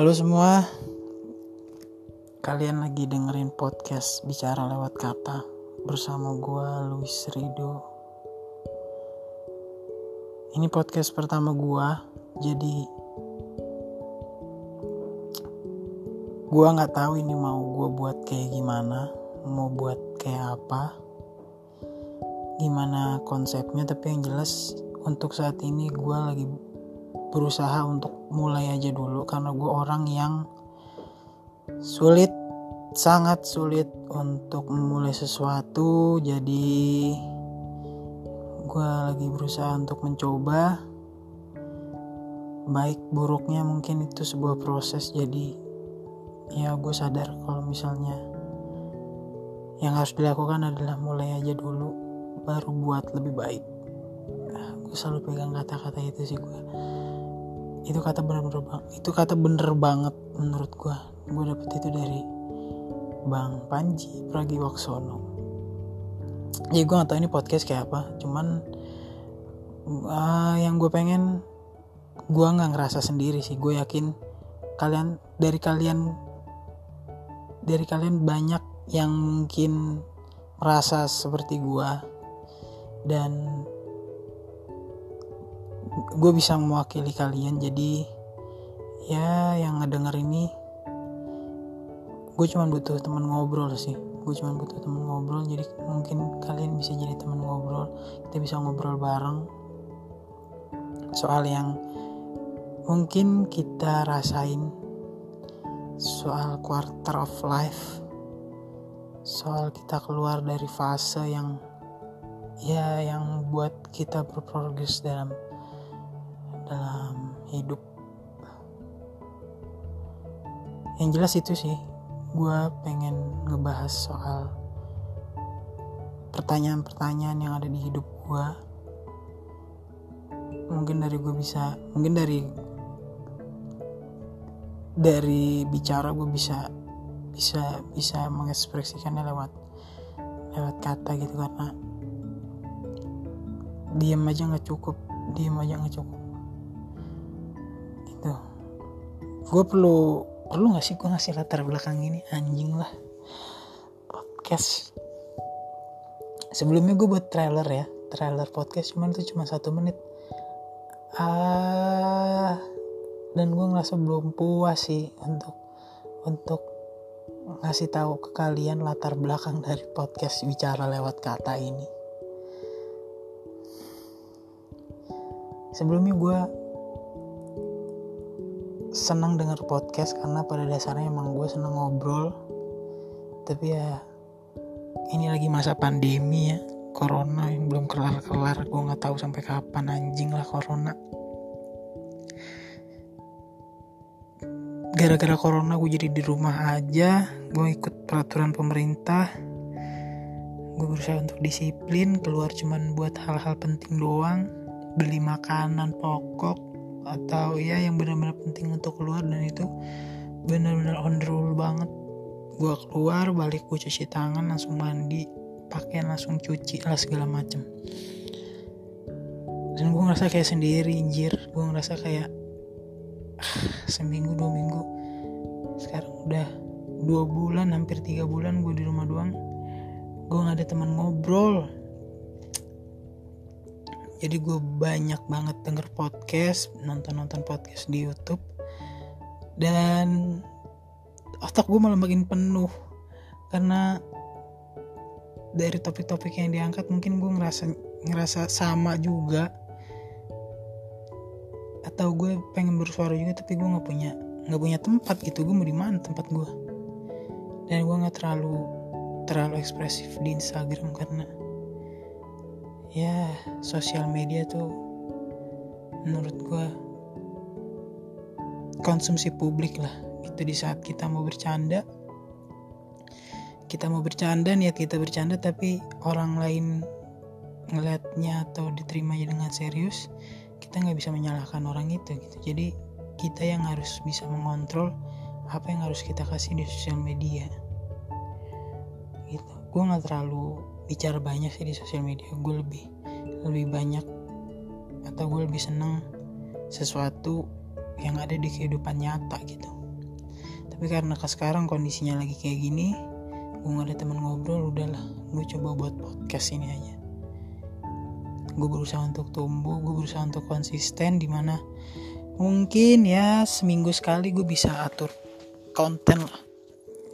Halo semua, kalian lagi dengerin podcast bicara lewat kata bersama gue Luis Rido. Ini podcast pertama gue, jadi gue nggak tahu ini mau gue buat kayak gimana, mau buat kayak apa, gimana konsepnya. Tapi yang jelas untuk saat ini gue lagi berusaha untuk mulai aja dulu karena gue orang yang sulit sangat sulit untuk memulai sesuatu. Jadi gue lagi berusaha untuk mencoba. Baik buruknya mungkin itu sebuah proses. Jadi ya gue sadar kalau misalnya yang harus dilakukan adalah mulai aja dulu baru buat lebih baik. Nah, gue selalu pegang kata-kata itu sih gue itu kata bener-bener itu kata bener banget menurut gue gue dapet itu dari bang Panji Pragiwaksono. Ya gue gak tau ini podcast kayak apa cuman uh, yang gue pengen gue nggak ngerasa sendiri sih. Gue yakin kalian dari kalian dari kalian banyak yang mungkin merasa seperti gue dan gue bisa mewakili kalian jadi ya yang ngedenger ini gue cuma butuh teman ngobrol sih. Gue cuma butuh teman ngobrol jadi mungkin kalian bisa jadi teman ngobrol. Kita bisa ngobrol bareng. Soal yang mungkin kita rasain soal quarter of life soal kita keluar dari fase yang ya yang buat kita berprogres dalam dalam hidup. Yang jelas itu sih gue pengen ngebahas soal pertanyaan-pertanyaan yang ada di hidup gue mungkin dari gue bisa mungkin dari dari bicara gue bisa bisa bisa mengekspresikannya lewat lewat kata gitu karena diam aja nggak cukup diam aja nggak cukup gue perlu perlu nggak sih gue ngasih latar belakang ini? Anjing lah. Podcast. Sebelumnya gue buat trailer ya. Trailer podcast cuman itu cuma satu menit. Ah dan gue ngerasa belum puas sih untuk untuk ngasih tahu ke kalian latar belakang dari podcast bicara lewat kata ini. Sebelumnya gue senang denger podcast karena pada dasarnya emang gue senang ngobrol. Tapi ya ini lagi masa pandemi ya corona yang belum kelar-kelar. Gue nggak tahu sampai kapan anjing lah corona. Gara-gara corona gue jadi di rumah aja gue ikut peraturan pemerintah. Gue berusaha untuk disiplin keluar cuman buat hal-hal penting doang. Beli makanan pokok atau ya yang benar-benar penting untuk keluar dan itu benar-benar on the rule banget. Gue keluar balik gue cuci tangan langsung mandi pakaian langsung cuci lah segala macem. Dan gue ngerasa kayak sendiri injir gue ngerasa kayak seminggu dua minggu. Sekarang udah dua bulan hampir tiga bulan gue di rumah doang. Gue nggak ada teman ngobrol jadi gue banyak banget denger podcast nonton-nonton podcast di YouTube. Dan otak gue malah makin penuh. Karena dari topik-topik yang diangkat mungkin gue ngerasa ngerasa sama juga. Atau gue pengen bersuara juga tapi gue nggak punya nggak punya tempat gitu. Gue mau di mana tempat gue dan gue nggak terlalu terlalu ekspresif di Instagram karena ya sosial media tuh menurut gue konsumsi publik lah. Itu di saat kita mau bercanda. Kita mau bercanda niat kita bercanda tapi orang lain ngeliatnya atau diterimanya dengan serius kita nggak bisa menyalahkan orang itu gitu. Jadi kita yang harus bisa mengontrol apa yang harus kita kasih di sosial media. Gitu. Gue nggak terlalu bicara banyak sih di sosial media gue lebih lebih banyak atau gue lebih seneng sesuatu yang ada di kehidupan nyata gitu. Tapi karena ke sekarang kondisinya lagi kayak gini gue gak ada temen ngobrol udahlah gue coba buat podcast ini aja. Gue berusaha untuk tumbuh gue berusaha untuk konsisten di mana mungkin ya seminggu sekali gue bisa atur konten lah.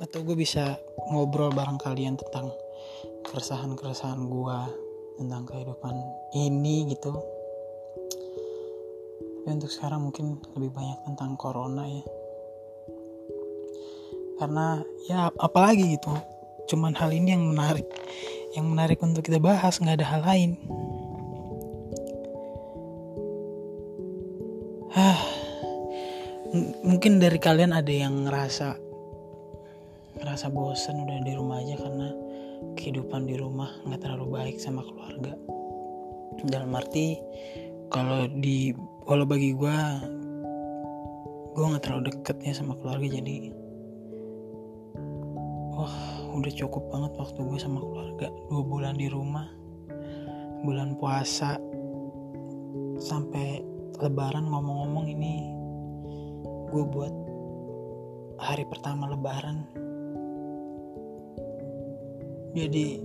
Atau gue bisa ngobrol bareng kalian tentang keresahan-keresahan gue tentang kehidupan ini gitu. Tapi untuk sekarang mungkin lebih banyak tentang corona ya. Karena ya apalagi gitu. Cuman hal ini yang menarik yang menarik untuk kita bahas nggak ada hal lain. Hah, mungkin dari kalian ada yang ngerasa ngerasa bosan udah di rumah aja karena kehidupan di rumah nggak terlalu baik sama keluarga. Dalam arti kalau di kalau bagi gue gue nggak terlalu deket ya sama keluarga jadi wah udah cukup banget waktu gue sama keluarga. Dua bulan di rumah bulan puasa sampai lebaran ngomong-ngomong ini gue buat hari pertama lebaran jadi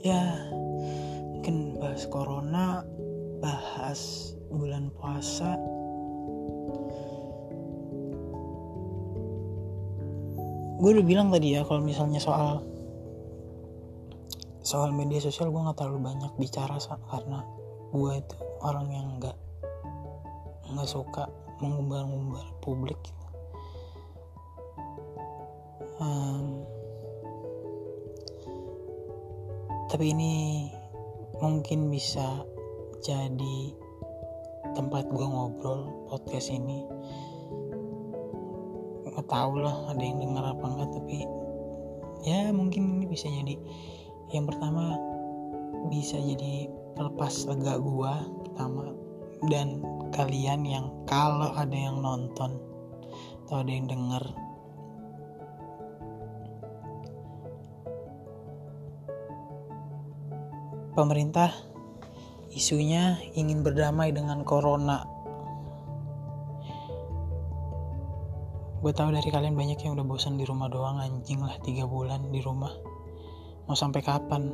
ya mungkin bahas corona bahas bulan puasa. Gue udah bilang tadi ya kalau misalnya soal soal media sosial gue nggak terlalu banyak bicara karena gue itu orang yang nggak nggak suka mengumbar-ngumbar publik um, tapi ini mungkin bisa jadi tempat gue ngobrol podcast ini. Nggak tahu lah ada yang dengar apa enggak tapi ya mungkin ini bisa jadi. Yang pertama bisa jadi pelepas lega gue pertama dan kalian yang kalau ada yang nonton atau ada yang denger pemerintah isunya ingin berdamai dengan corona. Gue tahu dari kalian banyak yang udah bosan di rumah doang anjing lah tiga bulan di rumah. Mau sampai kapan?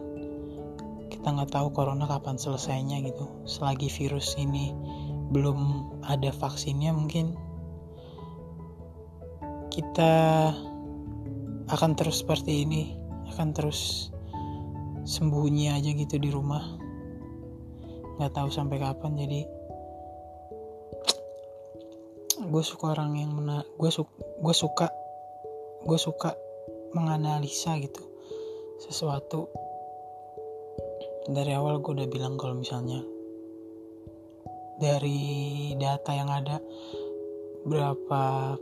Kita nggak tahu corona kapan selesainya gitu. Selagi virus ini belum ada vaksinnya mungkin kita akan terus seperti ini, akan terus sembunyi aja gitu di rumah. Nggak tahu sampai kapan jadi gue suka orang yang mena gue su gue suka gue suka menganalisa gitu sesuatu. Dari awal gue udah bilang kalau misalnya dari data yang ada berapa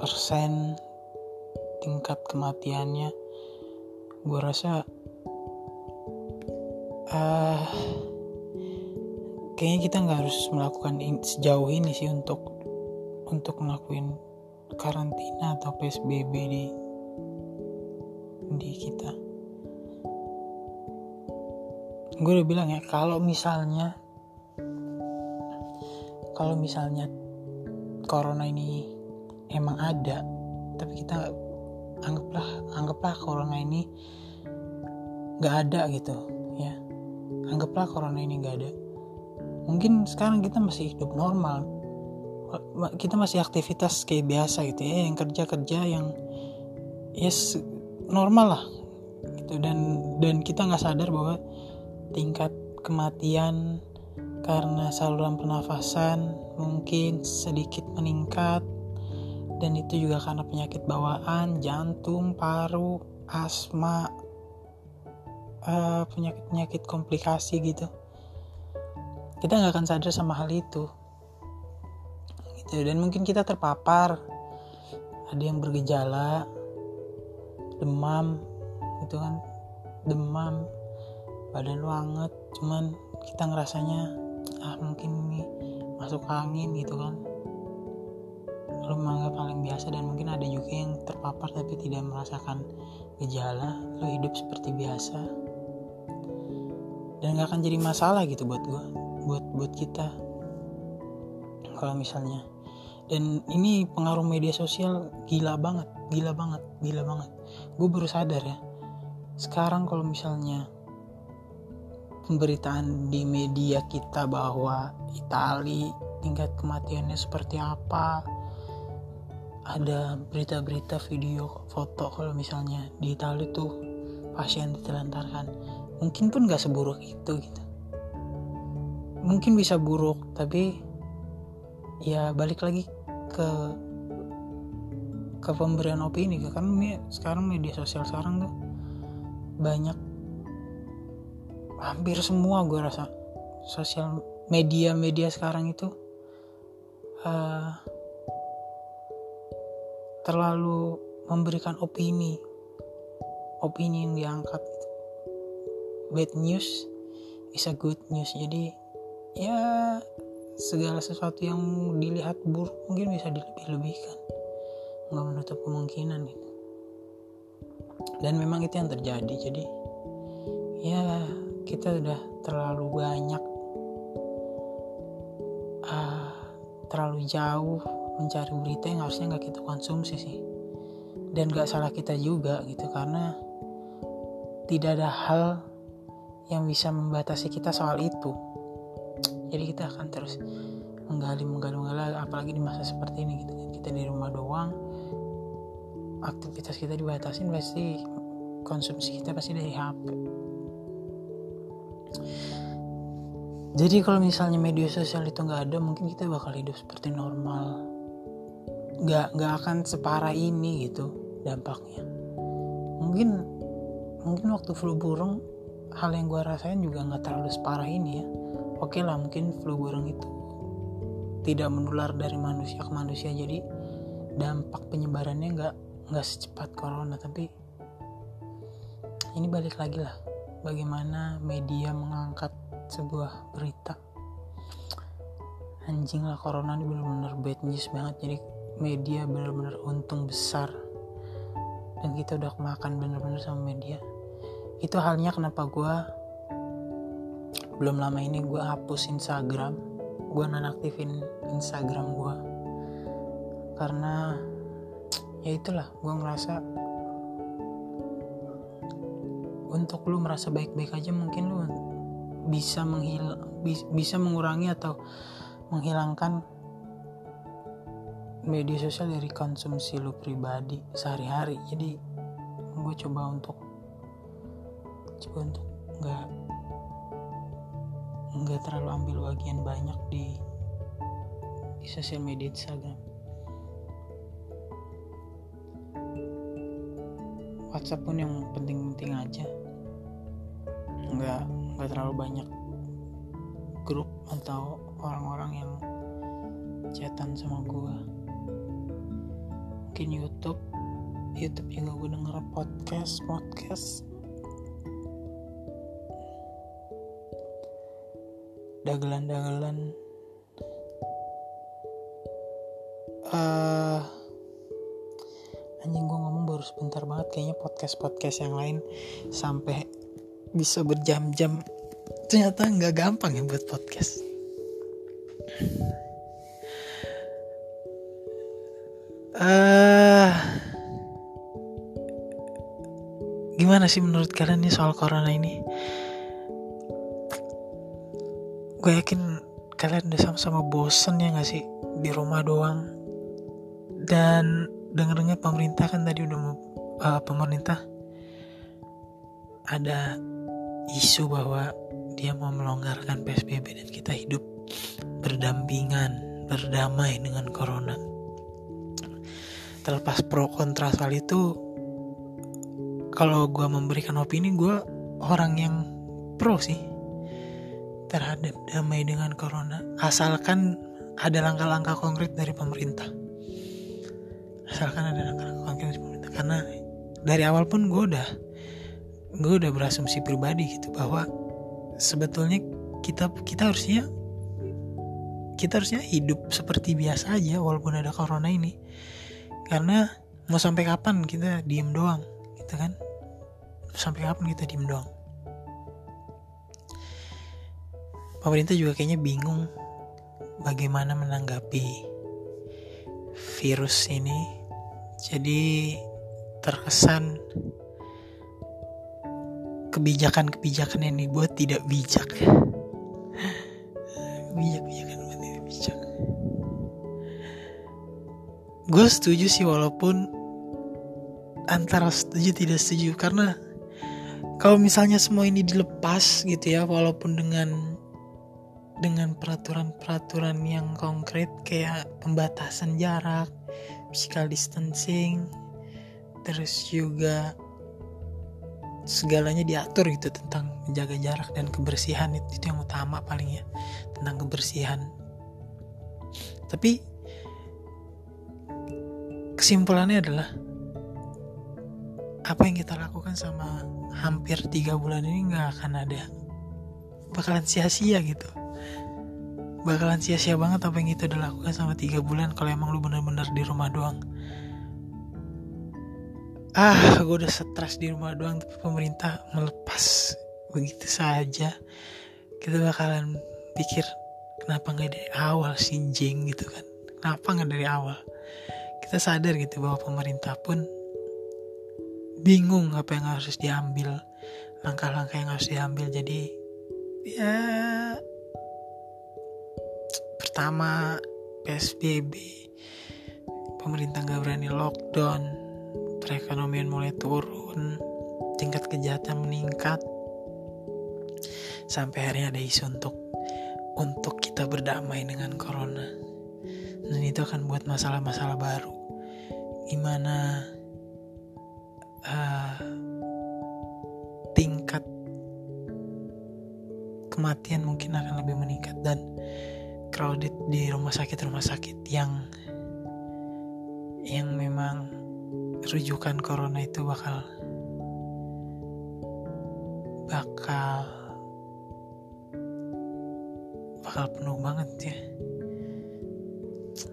persen tingkat kematiannya gue rasa uh, kayaknya kita nggak harus melakukan in, sejauh ini sih untuk untuk ngelakuin karantina atau psbb di di kita. Gue udah bilang ya kalau misalnya kalau misalnya corona ini emang ada tapi kita anggaplah anggaplah corona ini nggak ada gitu anggaplah corona ini nggak ada. Mungkin sekarang kita masih hidup normal. Kita masih aktivitas kayak biasa gitu ya yang kerja kerja yang yes normal lah gitu. Dan dan kita nggak sadar bahwa tingkat kematian karena saluran pernafasan mungkin sedikit meningkat. Dan itu juga karena penyakit bawaan jantung paru asma penyakit-penyakit komplikasi gitu. Kita nggak akan sadar sama hal itu. Gitu. Dan mungkin kita terpapar. Ada yang bergejala demam gitu kan. Demam badan lu hangat cuman kita ngerasanya ah mungkin ini masuk angin gitu kan. Lu menganggap paling biasa dan mungkin ada juga yang terpapar tapi tidak merasakan gejala. Lu hidup seperti biasa dan gak akan jadi masalah gitu buat gue buat buat kita. Kalau misalnya. Dan ini pengaruh media sosial gila banget gila banget gila banget. Gue baru sadar ya. Sekarang kalau misalnya pemberitaan di media kita bahwa Itali tingkat kematiannya seperti apa ada berita-berita video foto kalau misalnya di Itali tuh pasien ditelantarkan mungkin pun gak seburuk itu gitu. Mungkin bisa buruk tapi ya balik lagi ke ke pemberian opini karena sekarang media sosial sekarang tuh banyak hampir semua gue rasa sosial media media sekarang itu uh, terlalu memberikan opini opini yang diangkat bad news is a good news. Jadi ya segala sesuatu yang dilihat buruk mungkin bisa dilebih-lebihkan. Nggak menutup kemungkinan itu dan memang itu yang terjadi. Jadi ya kita udah terlalu banyak uh, terlalu jauh mencari berita yang harusnya nggak kita konsumsi sih. Dan gak salah kita juga gitu karena tidak ada hal yang bisa membatasi kita soal itu. Jadi kita akan terus menggali menggali menggali apalagi di masa seperti ini. Gitu kita di rumah doang aktivitas kita dibatasi pasti konsumsi kita pasti dari HP jadi kalau misalnya media sosial itu nggak ada mungkin kita bakal hidup seperti normal. Nggak nggak akan separah ini gitu dampaknya. Mungkin mungkin waktu flu burung hal yang gue rasain juga nggak terlalu separah ini ya. Oke lah mungkin flu burung itu tidak menular dari manusia ke manusia jadi dampak penyebarannya nggak nggak secepat corona tapi ini balik lagi lah. Bagaimana media mengangkat sebuah berita. Anjing lah corona ini benar-benar bad news banget jadi media benar-benar untung besar. Dan kita udah kemakan bener-bener sama media itu halnya kenapa gue belum lama ini gue hapus Instagram. Gue nonaktifin Instagram gue karena ya itulah gue ngerasa untuk lu merasa baik-baik aja mungkin lu bisa menghil bisa mengurangi atau menghilangkan media sosial dari konsumsi lu pribadi sehari-hari. Jadi gue coba untuk coba untuk nggak nggak terlalu ambil bagian banyak di di sosial media Instagram. WhatsApp pun yang penting-penting aja. Nggak nggak terlalu banyak grup atau orang-orang yang chatan sama gue mungkin YouTube YouTube juga gue denger podcast podcast dagelan-dagelan. Uh, anjing gue ngomong baru sebentar banget. Kayaknya podcast podcast yang lain sampai bisa berjam-jam. Ternyata nggak gampang ya buat podcast. Uh, gimana sih menurut kalian nih soal corona ini gue yakin kalian udah sama-sama bosen ya gak sih? Di rumah doang. Dan dengar-dengar pemerintah kan tadi udah uh, pemerintah ada isu bahwa dia mau melonggarkan PSBB dan kita hidup berdampingan, berdamai dengan corona. Terlepas pro kontra soal itu, kalau gue memberikan opini, gue orang yang pro sih terhadap damai dengan corona. Asalkan ada langkah-langkah konkret dari pemerintah. Asalkan ada langkah-langkah konkret dari pemerintah. Karena dari awal pun gue udah gue udah berasumsi pribadi gitu bahwa sebetulnya kita kita harusnya kita harusnya hidup seperti biasa aja walaupun ada corona ini karena mau sampai kapan kita diem doang gitu kan sampai kapan kita diem doang pemerintah juga kayaknya bingung bagaimana menanggapi virus ini. Jadi terkesan kebijakan-kebijakan yang dibuat tidak bijak. Yang tidak bijak. Gue setuju sih walaupun antara setuju tidak setuju. Karena kalau misalnya semua ini dilepas gitu ya walaupun dengan dengan peraturan-peraturan yang konkret kayak pembatasan jarak, physical distancing, terus juga segalanya diatur gitu tentang menjaga jarak dan kebersihan itu, itu yang utama paling ya tentang kebersihan. Tapi kesimpulannya adalah apa yang kita lakukan sama hampir tiga bulan ini nggak akan ada bakalan sia-sia gitu. Bakalan sia-sia banget apa yang kita udah lakukan sama tiga bulan kalau emang lu bener-bener di rumah doang. Ah gue udah stres di rumah doang tapi pemerintah melepas begitu saja. Kita bakalan pikir kenapa nggak dari awal sih jing gitu kan? Kenapa nggak dari awal? Kita sadar gitu bahwa pemerintah pun bingung apa yang harus diambil langkah-langkah yang harus diambil. Jadi ya pertama PSBB pemerintah nggak berani lockdown. Perekonomian mulai turun. Tingkat kejahatan meningkat. Sampai akhirnya ada isu untuk untuk kita berdamai dengan corona. Dan itu akan buat masalah-masalah baru. Gimana uh, kematian mungkin akan lebih meningkat dan crowded di rumah sakit rumah sakit yang yang memang rujukan corona itu bakal bakal bakal penuh banget ya.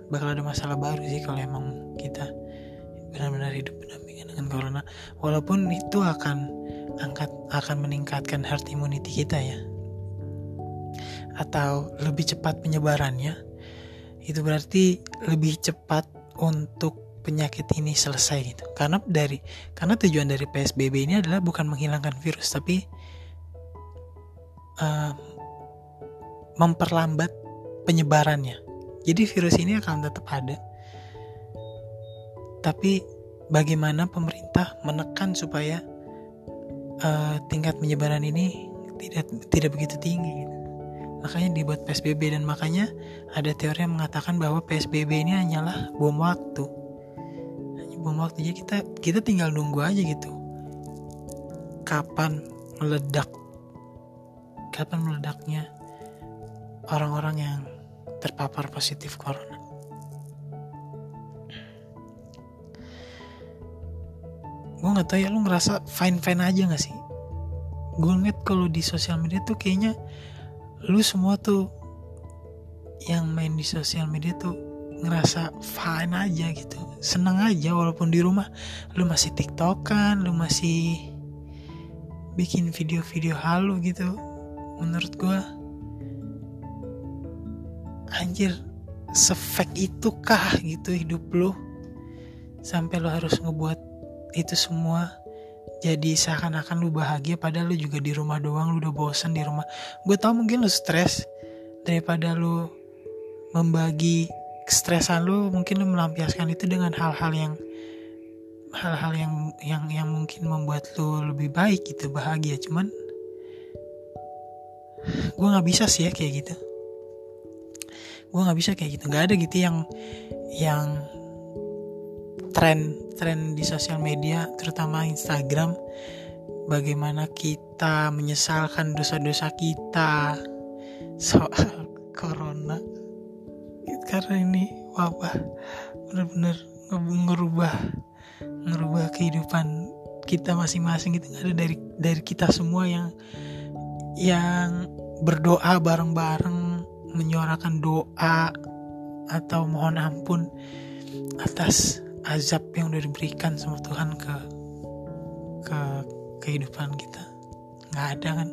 Bakal ada masalah baru sih kalau emang kita benar-benar hidup berdampingan dengan corona. Walaupun itu akan angkat akan meningkatkan herd immunity kita ya atau lebih cepat penyebarannya itu berarti lebih cepat untuk penyakit ini selesai gitu. Karena dari karena tujuan dari PSBB ini adalah bukan menghilangkan virus tapi uh, memperlambat penyebarannya. Jadi virus ini akan tetap ada tapi bagaimana pemerintah menekan supaya uh, tingkat penyebaran ini tidak tidak begitu tinggi gitu makanya dibuat PSBB dan makanya ada teori yang mengatakan bahwa PSBB ini hanyalah bom waktu. Hanya bom waktu. Jadi kita kita tinggal nunggu aja gitu. Kapan meledak? Kapan meledaknya orang-orang yang terpapar positif corona? Gue nggak tahu ya lu ngerasa fine fine aja gak sih? Gue ngeliat kalau di sosial media tuh kayaknya lu semua tuh yang main di sosial media tuh ngerasa fine aja gitu. Seneng aja walaupun di rumah. Lu masih tiktokan lu masih bikin video-video halu gitu. Menurut gue anjir sefek itu kah gitu hidup lu? Sampai lu harus ngebuat itu semua jadi seakan-akan lu bahagia padahal lu juga di rumah doang lu udah bosan di rumah. Gue tau mungkin lu stres. Daripada lu membagi stresan lu mungkin lu melampiaskan itu dengan hal-hal yang hal-hal yang yang yang mungkin membuat lu lebih baik gitu bahagia. Cuman gue nggak bisa sih ya kayak gitu. Gue nggak bisa kayak gitu. Nggak ada gitu yang yang tren tren di sosial media terutama Instagram. Bagaimana kita menyesalkan dosa-dosa kita soal corona. Karena ini wabah benar-benar ngerubah ngerubah kehidupan kita masing-masing. Gitu ada dari dari kita semua yang yang berdoa bareng-bareng menyuarakan doa atau mohon ampun atas azab yang udah diberikan sama Tuhan ke ke kehidupan kita. Nggak ada kan?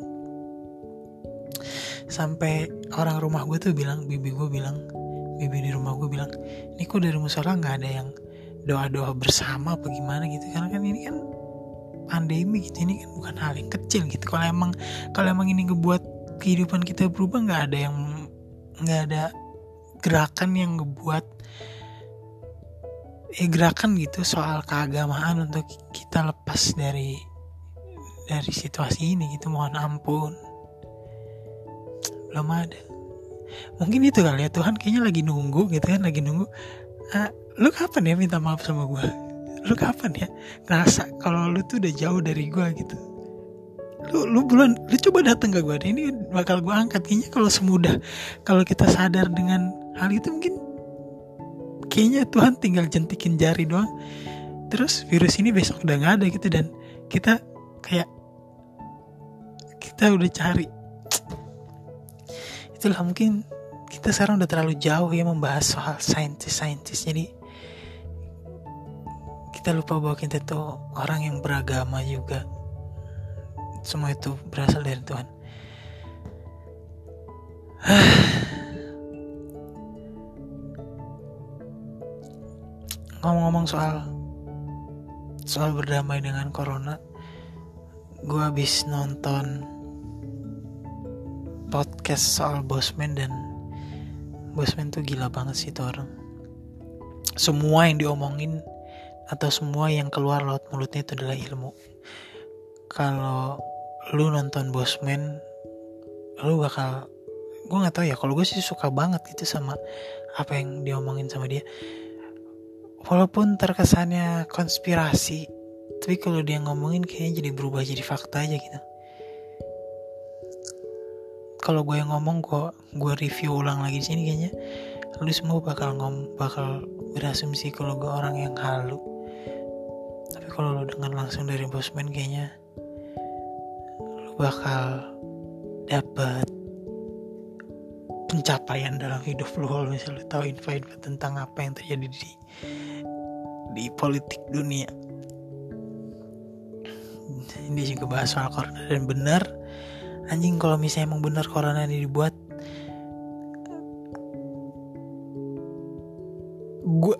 Sampai orang rumah gue tuh bilang bibi gue bilang bibi di rumah gue bilang ini kok dari musola nggak ada yang doa-doa bersama apa gimana gitu? Karena kan ini kan pandemi gitu ini kan bukan hal yang kecil gitu. Kalau emang kalau emang ini ngebuat kehidupan kita berubah nggak ada yang nggak ada gerakan yang ngebuat eh gerakan gitu soal keagamaan untuk kita lepas dari dari situasi ini gitu. Mohon ampun. Belum ada. Mungkin itu kali ya Tuhan kayaknya lagi nunggu gitu kan lagi nunggu. Ah, lu kapan ya minta maaf sama gue lu kapan ya ngerasa kalau lu tuh udah jauh dari gue gitu? Lu lu bulan lu coba datang ke gue ini bakal gue angkat. Kayaknya kalau semudah kalau kita sadar dengan hal itu mungkin kayaknya Tuhan tinggal jentikin jari doang. Terus virus ini besok udah nggak ada gitu dan kita kayak kita udah cari. Itulah mungkin kita sekarang udah terlalu jauh ya membahas soal saintis-saintis. Jadi kita lupa bahwa kita tuh orang yang beragama juga. Semua itu berasal dari Tuhan ngomong-ngomong soal soal berdamai dengan corona gue habis nonton podcast soal Bosman dan Bosman tuh gila banget sih tuh orang. Semua yang diomongin atau semua yang keluar laut mulutnya itu adalah ilmu. Kalau lu nonton Bosman lu bakal gue nggak tahu ya kalau gue sih suka banget gitu sama apa yang diomongin sama dia walaupun terkesannya konspirasi tapi kalau dia ngomongin kayaknya jadi berubah jadi fakta aja gitu. Kalau gue yang ngomong gue gue review ulang lagi di sini kayaknya. Lu semua bakal ngom bakal berasumsi kalau gue orang yang halu. Tapi kalau lu dengar langsung dari bosman kayaknya lu bakal dapat pencapaian dalam hidup lu kalau misalnya lu tahu info-info tentang apa yang terjadi di di politik dunia. Ini juga bahas soal corona dan benar anjing kalau misalnya emang benar corona ini dibuat gue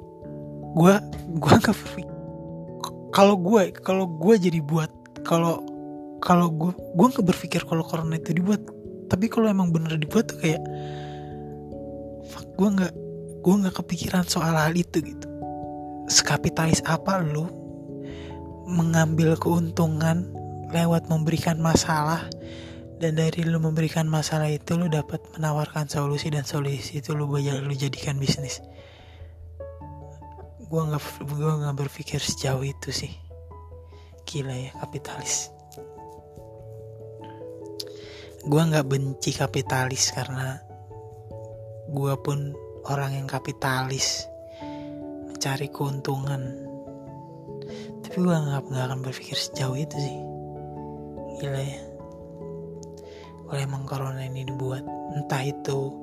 gue gue nggak kalau gue kalau gue jadi buat kalau kalau gue gue nggak berpikir kalau corona itu dibuat. Tapi kalau emang bener dibuat tuh kayak gue nggak gue nggak kepikiran soal hal itu gitu. Sekapitalis apa lu mengambil keuntungan lewat memberikan masalah dan dari lu memberikan masalah itu lu dapat menawarkan solusi dan solusi itu lu lu jadikan bisnis? Gue nggak gue nggak berpikir sejauh itu sih. Gila ya kapitalis. Gue nggak benci kapitalis karena gue pun orang yang kapitalis mencari keuntungan. Tapi gue nggak nggak akan berpikir sejauh itu sih. Gila ya. Kalau emang corona ini dibuat entah itu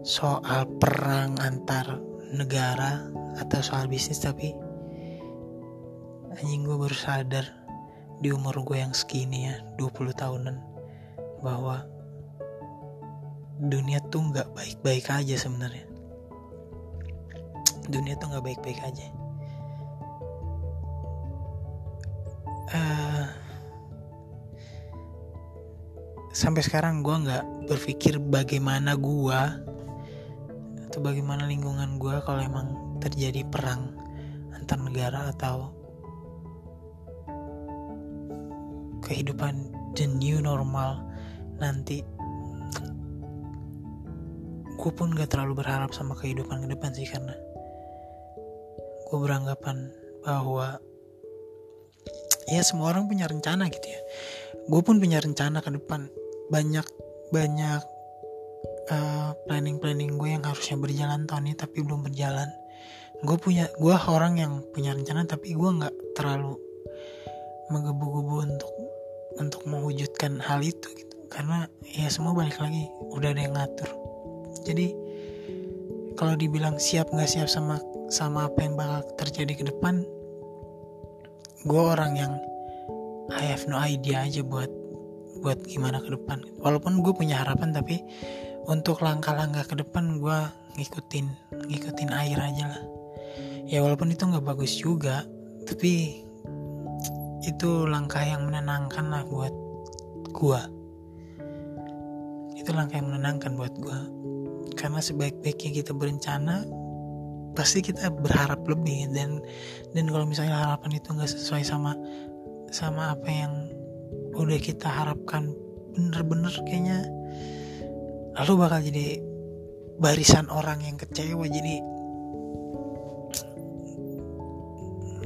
soal perang antar negara atau soal bisnis tapi anjing gue baru sadar di umur gue yang segini ya 20 tahunan bahwa dunia tuh nggak baik-baik aja sebenarnya. Dunia tuh nggak baik-baik aja. Uh, sampai sekarang gue nggak berpikir bagaimana gue atau bagaimana lingkungan gue kalau emang terjadi perang antar negara atau kehidupan the new normal nanti gue pun gak terlalu berharap sama kehidupan ke depan sih karena gue beranggapan bahwa ya semua orang punya rencana gitu ya. Gue pun punya rencana ke depan. Banyak banyak uh, planning planning gue yang harusnya berjalan tahun ini tapi belum berjalan. Gue punya gue orang yang punya rencana tapi gue nggak terlalu menggebu-gebu untuk untuk mewujudkan hal itu gitu. Karena ya semua balik lagi udah ada yang ngatur jadi kalau dibilang siap nggak siap sama sama apa yang bakal terjadi ke depan gue orang yang I have no idea aja buat buat gimana ke depan. Walaupun gue punya harapan tapi untuk langkah-langkah ke depan gue ngikutin ngikutin air aja lah. Ya walaupun itu nggak bagus juga tapi itu langkah yang menenangkan lah buat gua. Itu langkah yang menenangkan buat gua karena sebaik-baiknya kita berencana pasti kita berharap lebih. Dan dan kalau misalnya harapan itu nggak sesuai sama sama apa yang udah kita harapkan bener-bener kayaknya lalu bakal jadi barisan orang yang kecewa. Jadi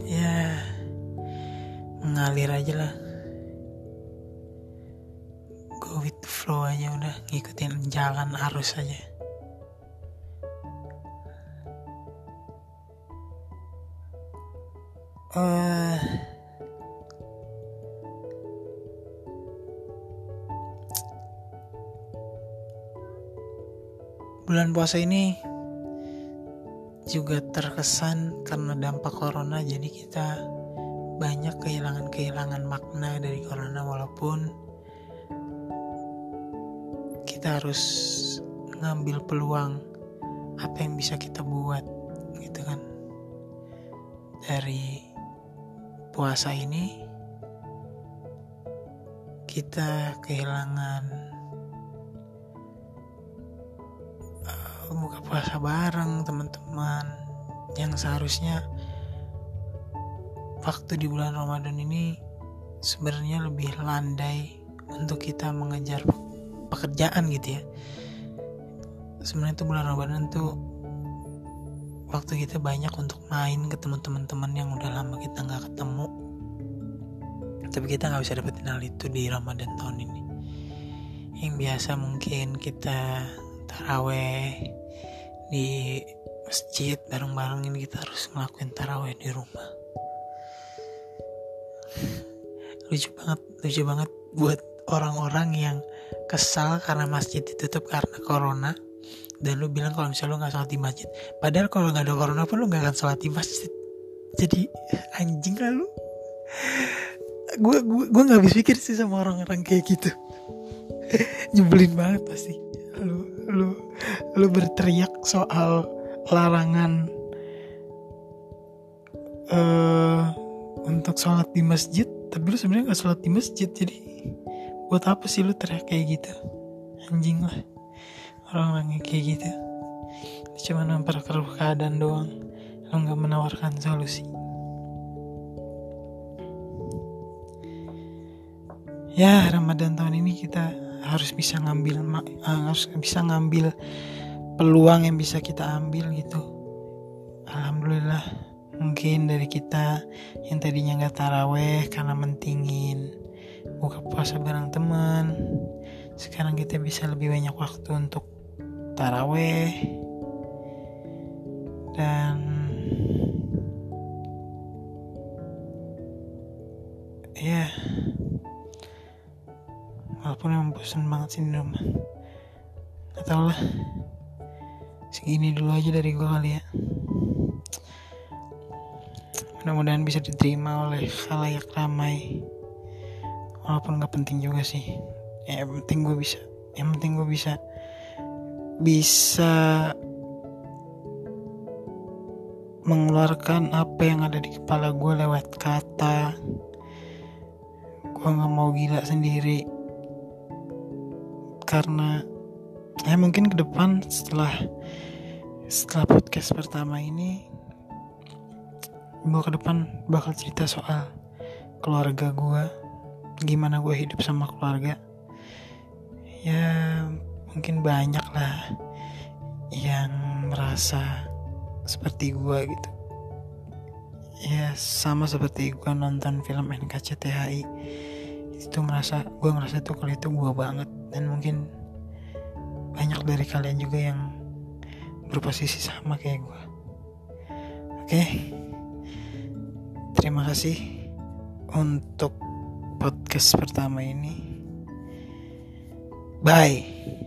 ya mengalir aja lah. Go with the flow aja udah ngikutin jalan arus aja uh, bulan puasa ini juga terkesan karena dampak corona jadi kita banyak kehilangan-kehilangan makna dari corona walaupun kita harus ngambil peluang apa yang bisa kita buat gitu kan dari puasa ini kita kehilangan buka puasa bareng teman-teman yang seharusnya waktu di bulan Ramadan ini sebenarnya lebih landai untuk kita mengejar pekerjaan gitu ya. Sebenarnya itu bulan Ramadan tuh waktu kita banyak untuk main ketemu teman-teman yang udah lama kita nggak ketemu. Tapi kita nggak bisa dapetin hal itu di Ramadan tahun ini. Yang biasa mungkin kita taraweh di masjid bareng-bareng ini kita harus ngelakuin taraweh di rumah. Lucu banget lucu banget buat orang-orang yang kesal karena masjid ditutup karena corona dan lu bilang kalau misalnya lu nggak sholat di masjid. Padahal kalau nggak ada corona pun lu nggak akan sholat di masjid. Jadi anjing lah lu. Gue gue gue nggak habis pikir sih sama orang-orang kayak gitu. Nyebelin banget pasti. Lu lu lu berteriak soal larangan uh, untuk sholat di masjid tapi lu sebenarnya nggak sholat di masjid. Jadi buat apa sih lu teriak kayak gitu? Anjing lah orang-orang kayak gitu. Cuma memperkeruh keadaan doang. Lu nggak menawarkan solusi. Ya Ramadan tahun ini kita harus bisa ngambil uh, harus bisa ngambil peluang yang bisa kita ambil gitu. Alhamdulillah mungkin dari kita yang tadinya nggak taraweh karena mentingin buka puasa bareng teman sekarang kita bisa lebih banyak waktu untuk taraweh. Dan ya yeah walaupun emang bosan banget sih di rumah. Gak tau lah. Segini dulu aja dari gue kali ya. Mudah-mudahan bisa diterima oleh khalayak ramai. Walaupun gak penting juga sih. Ya, yang penting gue bisa yang penting gue bisa bisa mengeluarkan apa yang ada di kepala gue lewat kata. Gue gak mau gila sendiri. Karena ya mungkin ke depan setelah setelah podcast pertama ini gue ke depan bakal cerita soal keluarga gue gimana gue hidup sama keluarga. Ya mungkin banyak lah yang merasa seperti gue gitu. Ya sama seperti gue nonton film NKCTHI itu ngerasa gue ngerasa itu kalau itu gue banget. Dan mungkin banyak dari kalian juga yang berposisi sama kayak gue oke terima kasih untuk podcast pertama ini. Bye